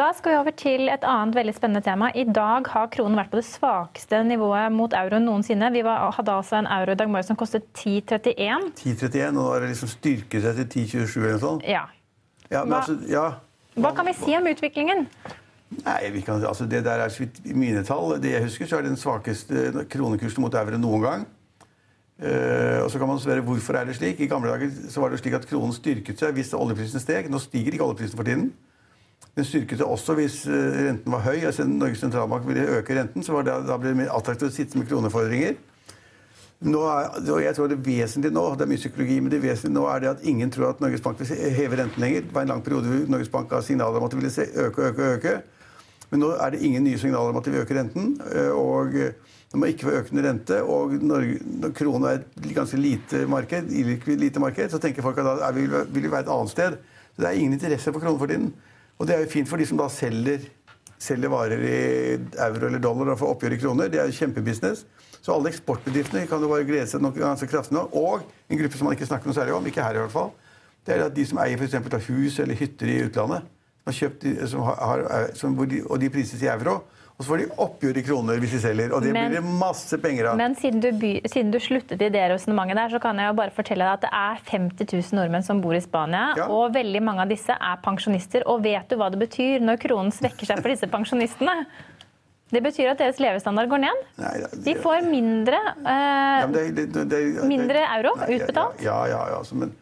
Da skal vi over til et annet veldig spennende tema. I dag har kronen vært på det svakeste nivået mot euroen noensinne. Vi var, hadde altså en euro i dag morges som kostet 10,31. 10,31, og nå har det liksom styrket seg til 10,27 eller noe sånt. Ja. Ja, men Hva- altså, ja. Hva kan vi si om utviklingen? Nei, vi kan, altså det der er i mine tall. Det jeg husker, så er det den svakeste kronekursen mot euro noen gang. Uh, og så kan man spørre hvorfor er det slik. I gamle dager så var det slik at kronen styrket seg hvis oljeprisen steg. Nå stiger ikke oljeprisen for tiden. Den styrket seg også hvis eh, renten var høy. altså Norges sentralbank ville øke renten, så det, da ble det mer attraktivt å sitte med kronefordringer. Nå er, og jeg tror Det vesentlige nå det er mye psykologi, men det vesentlige nå er det at ingen tror at Norges Bank vil heve renten lenger. Det var en lang periode hvor Norges Bank ga signaler om at de ville se, øke, øke, øke. Men nå er det ingen nye signaler om at de vil øke renten. eh, og eh, det må ikke være økende rente, og Norge, når kronen er et ganske lite marked, lite marked, så tenker folk at da vil vi være et annet sted. Så det er ingen interesse for kronen for tiden. Og det er jo fint for de som da selger, selger varer i euro eller dollar og får oppgjør i kroner. Det er jo kjempebusiness. Så alle eksportbedriftene kan jo bare glede seg noe ganske kraftig nå. Og en gruppe som man ikke snakker noe særlig om, ikke her i hvert fall, det er at de som eier eksempel, hus eller hytter i utlandet, som har kjøpt, som har, de, og de prises i euro, og så får de oppgjør i kroner hvis de selger. Og det Men- blir det masse penger av. Men siden du, by, siden du sluttet i det resonnementet der, så kan jeg jo bare fortelle deg at det er 50 000 nordmenn som bor i Spania, Ja. og veldig mange av disse er pensjonister. Og vet du hva det betyr når kronen svekker seg for disse pensjonistene? Det betyr at deres levestandard går ned. Nei, det- De får mindre, eh, Ja, det- det- mindre euro Nei, ja, utbetalt. Ja, ja, ja, altså, men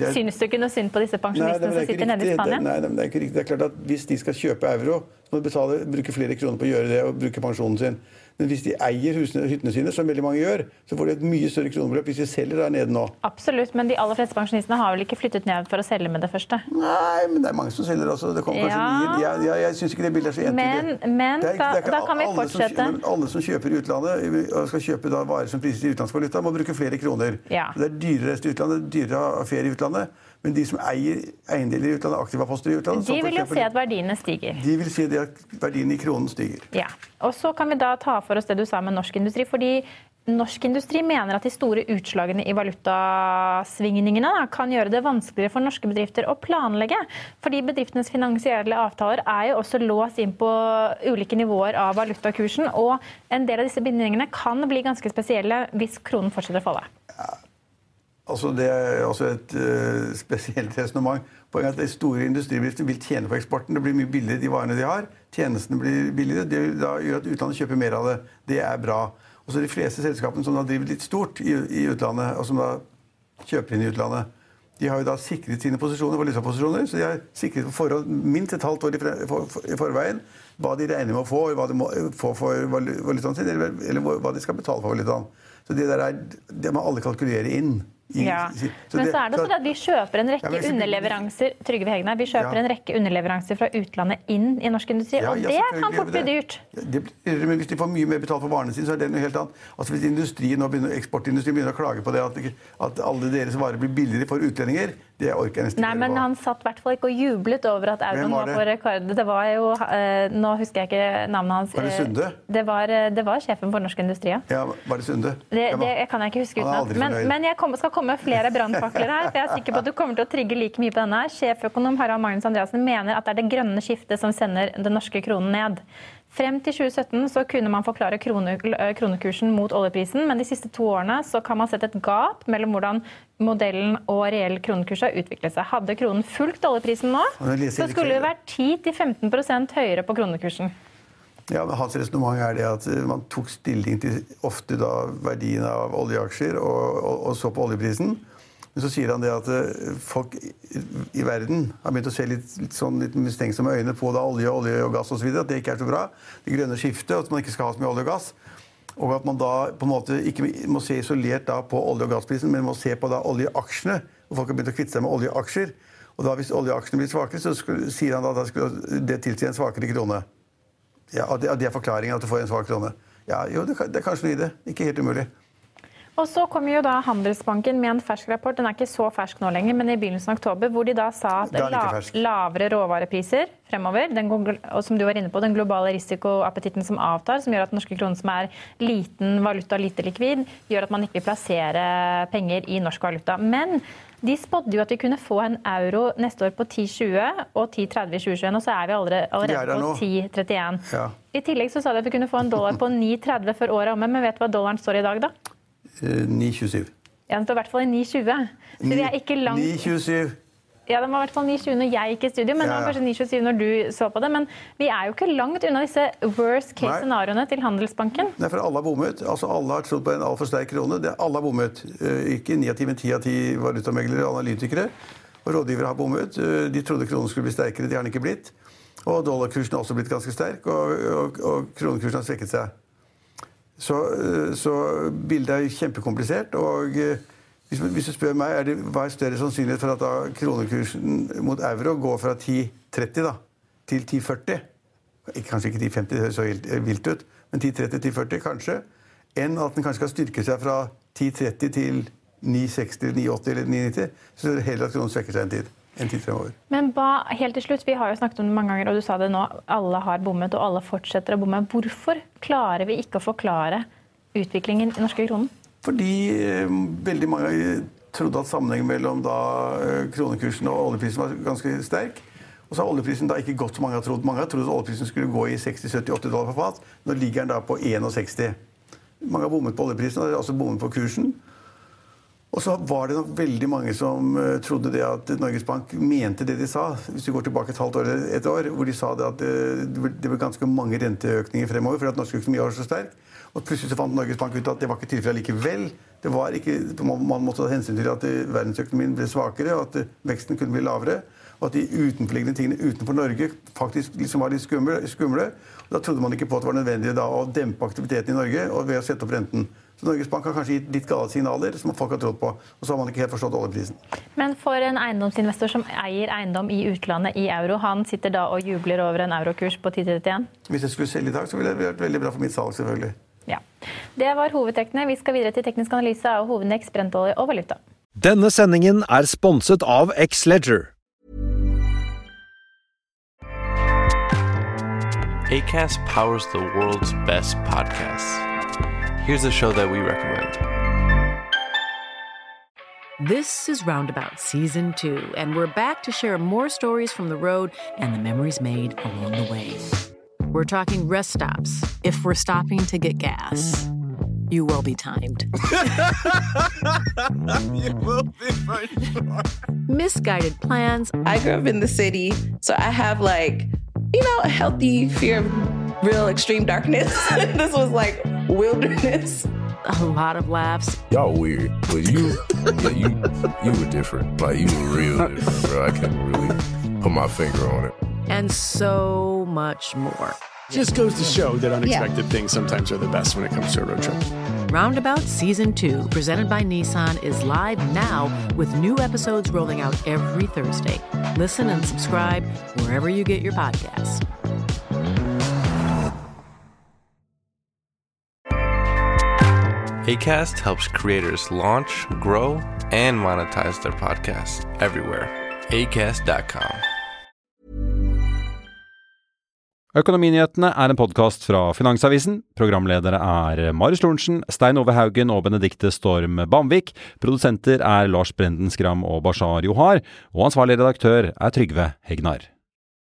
er- Syns du ikke noe synd på disse pensjonistene som er sitter nede i. Spania? Det, nei, men det er ikke riktig. Det er klart at Hvis de skal kjøpe euro, så må de betale, bruke flere kroner på å gjøre det og bruke pensjonen sin. Men hvis de eier husene, hyttene sine, som veldig mange gjør, så får de et mye større kronebeløp hvis de selger der nede nå. Absolutt, men de aller fleste pensjonistene har vel ikke flyttet ned for å selge med det første? Nei, men det er mange som selger også. Det kommer kanskje Ja. nye. Jeg, jeg, jeg syns ikke det bildet er så entydig. Men- men Det er- da- det er ikke da kan vi fortsette. som alle som kjøper i utlandet og skal kjøpe da varer som prises i utenlandsk valuta, må bruke flere kroner. Ja. Det er dyrere i utlandet, er dyrere å ha ferie i utlandet. Men de som eier eiendeler i utlandet, aktivaposter i utlandet De vil jo se at verdiene stiger. De vil se at verdiene i kronen stiger. Ja, og så kan vi da ta for oss det du sa med norsk industri. fordi Norsk industri mener at de store utslagene i valutasvingningene kan gjøre det vanskeligere for norske bedrifter å planlegge. Fordi bedriftenes finansielle avtaler er jo også låst inn på ulike nivåer av valutakursen. Og en del av disse bindingene kan bli ganske spesielle hvis kronen fortsetter å falle. Altså, det er også et uh, spesielt resonnement. Poenget er at de store industribedriftene vil tjene på eksporten. Det blir mye billigere de varene de har. Tjenestene blir billigere. Det gjør at utlandet kjøper mer av det. Det er bra. Og så de fleste selskapene som da driver litt stort i, i utlandet, og som da kjøper inn i utlandet, de har jo da sikret sine posisjoner, valutaposisjoner, så de har sikret på forhånd minst et halvt år i, for, for, i forveien hva de regner med å få, hva de må få for valutaen sin, eller, eller hva de skal betale for valutaen. Så det der er, det må alle kalkulere inn. Ja. så Men så er det sånn at vi kjøper en rekke Ja, underleveranser Trygve Hegnar, vi kjøper Ja. en rekke underleveranser fra utlandet inn i norsk industri, og det kan fort bli dyrt. Det men hvis de får mye mer betalt for varene sine, så er det noe helt annet. Altså Hvis industrien begynner, eksportindustrien begynner å klage på det, at, at alle deres varer blir billigere for utlendinger, det orker jeg nesten Nei, men han satt i hvert fall ikke og jublet over at euroen var var på rekord. Det var jo eh, Nå husker jeg ikke navnet hans. Var det Eh, Sunde? Det var, eh, det var sjefen for Norsk Industri, ja. Ja, Var det Sunde? Det, det kan jeg ikke huske utenat. Men, men jeg kom, skal komme med flere brannfakler her. for jeg er sikker på at du kommer til å trigge like mye på denne. her. Sjeføkonom Harald Magnus Andreassen mener at det er det grønne skiftet som sender den norske kronen ned. Frem til 2017 så kunne man forklare krone, eh, kronekursen mot oljeprisen, men de siste to årene så kan man sette et gap mellom hvordan modellen og reell kronekurs har utviklet seg. Hadde kronen fulgt oljeprisen nå, så skulle det vært 10-15% høyere på kronekursen. Ja, men Hans resonnement er det at eh, man tok stilling til ofte da verdien av oljeaksjer og, og, og så på oljeprisen. Men så sier han det at eh, folk i, verden har begynt å se litt, litt, sånn, litt mistenksomme øyne på da olje, olje og gass osv. At det ikke er så bra. Det grønne skiftet, at man ikke skal ha så mye olje og gass. Og at man da på en måte ikke må se isolert da på olje- og gassprisen, men må se på da oljeaksjene. Og folk har begynt å kvitte seg med oljeaksjer. Og da hvis oljeaksjene blir svakere, så skulle, sier han da at det tilsier en svakere krone. Ja, og det, det er forklaringen at du får en svak krone. Ja, jo, det, det er kanskje noe i det. Ikke helt umulig. Og så kom jo da Handelsbanken med en fersk rapport, den er ikke så fersk nå lenger, men i begynnelsen av oktober, hvor de da sa at la, lavere råvarepriser fremover, den, og som du var inne på, den globale risikoappetitten som avtar, som gjør at den norske kronen som er liten valuta, lite likvid, gjør at man ikke vil plassere penger i norsk valuta. Men de spådde jo at vi kunne få en euro neste år på 10,20 og 10,30 i 2021, og så er vi allerede, allerede på 10,31. Ja. I tillegg så sa de at vi kunne få en dollar på 9,30 før året er omme, men vet du hva dollaren står i dag, da? 9,27. Eh, ja, den står i hvert fall i 9,20. Så vi er ikke langt 9,27. Ja, den var i hvert fall 9,20 når jeg gikk i studio, men ja, ja. den var kanskje 9,27 når du så på det. Men vi er jo ikke langt unna disse worst case scenarioene til Handelsbanken. Nei, for alle har bommet. Altså, alle har trodd på en altfor sterk krone. Det, alle har bommet. Eh, ikke 9 av 10, men 10 av 10 valutameglere og analytikere. Og rådgivere har bommet. Eh, de trodde kronen skulle bli sterkere. Det har den ikke blitt. Og dollarkursen har også blitt ganske sterk, og, og, og kronekursen har svekket seg. Så, eh, så, bildet er kjempekomplisert. og eh, hvis, hvis du spør meg, er det, hva er større sannsynlighet for at da kronekursen mot euro går fra 10,30 da, til 10,40 Kanskje ikke 10,50, det høres så vilt ut, men 10,30-10,40 kanskje. Enn at den kanskje skal styrke seg fra 10,30 til 9,60, 9,80 eller 9,90. Så er heller at kronen svekker seg en tid en til-tre år. Men ba, helt til slutt, Vi har jo snakket om det mange ganger, og du sa det nå. Alle har bommet, og alle fortsetter å bomme. Hvorfor klarer vi ikke å forklare utviklingen i norske kronen? Fordi eh, veldig mange trodde at sammenhengen mellom da, eh, kronekursen og oljeprisen var ganske sterk. Og så har oljeprisen da ikke gått som mange har trodd. Mange har trodd at oljeprisen skulle gå i 60-70-80 dollar per fat. Nå ligger den da på 61. Mange har bommet på oljeprisen, og altså bommet på kursen. Og så var det nok veldig mange som uh, trodde det at Norges Bank mente det de sa. Hvis vi går tilbake et halvt år eller et år, hvor de sa det at uh, det ble ganske mange renteøkninger fremover fordi at norsk økonomi var så sterk. Og plutselig så fant Norges Bank ut at det var ikke tilfellet likevel. Det var ikke, man måtte ta hensyn til at uh, verdensøkonomien ble svakere, og at veksten kunne bli lavere. Og at de utenforliggende tingene utenfor Norge faktisk liksom var litt skumle. Da trodde man ikke på at det var nødvendig da, å dempe aktiviteten i Norge ved å sette opp renten. Så Norges Bank har kanskje gitt litt gale signaler som folk har trodd på. Og så har man ikke helt forstått oljeprisen. Men for en eiendomsinvestor som eier eiendom i utlandet i euro, han sitter da og jubler over en eurokurs på 10,31? Hvis jeg skulle selge i dag, så ville det vært veldig bra for mitt salg, selvfølgelig. Ja. Det var hovedtrekkene. Vi skal videre til teknisk analyse av hovedindeks, brentolje og valuta. Denne sendingen er sponset av X-Leger. ACAST powers the world's best podcasts. Here's a show that we recommend. This is Roundabout Season 2, and we're back to share more stories from the road and the memories made along the way. We're talking rest stops, if we're stopping to get gas. You will be timed. you will be for sure. Misguided plans. I grew up in the city, so I have like, you know, a healthy fear of real extreme darkness. this was like wilderness. A lot of laughs. Y'all weird, but you, yeah, you, you were different. Like you were real different, bro. I can't really put my finger on it. And so much more. Just goes to show that unexpected yeah. things sometimes are the best when it comes to a road trip. Roundabout Season 2, presented by Nissan, is live now with new episodes rolling out every Thursday. Listen and subscribe wherever you get your podcasts. ACAST helps creators launch, grow, and monetize their podcasts everywhere. ACAST.com. Økonominyhetene er en podkast fra Finansavisen. Programledere er Marius Lorentzen, Stein Ove Haugen og Benedikte Storm Bamvik. Produsenter er Lars Brenden Skram og Bashar Johar. Og ansvarlig redaktør er Trygve Hegnar.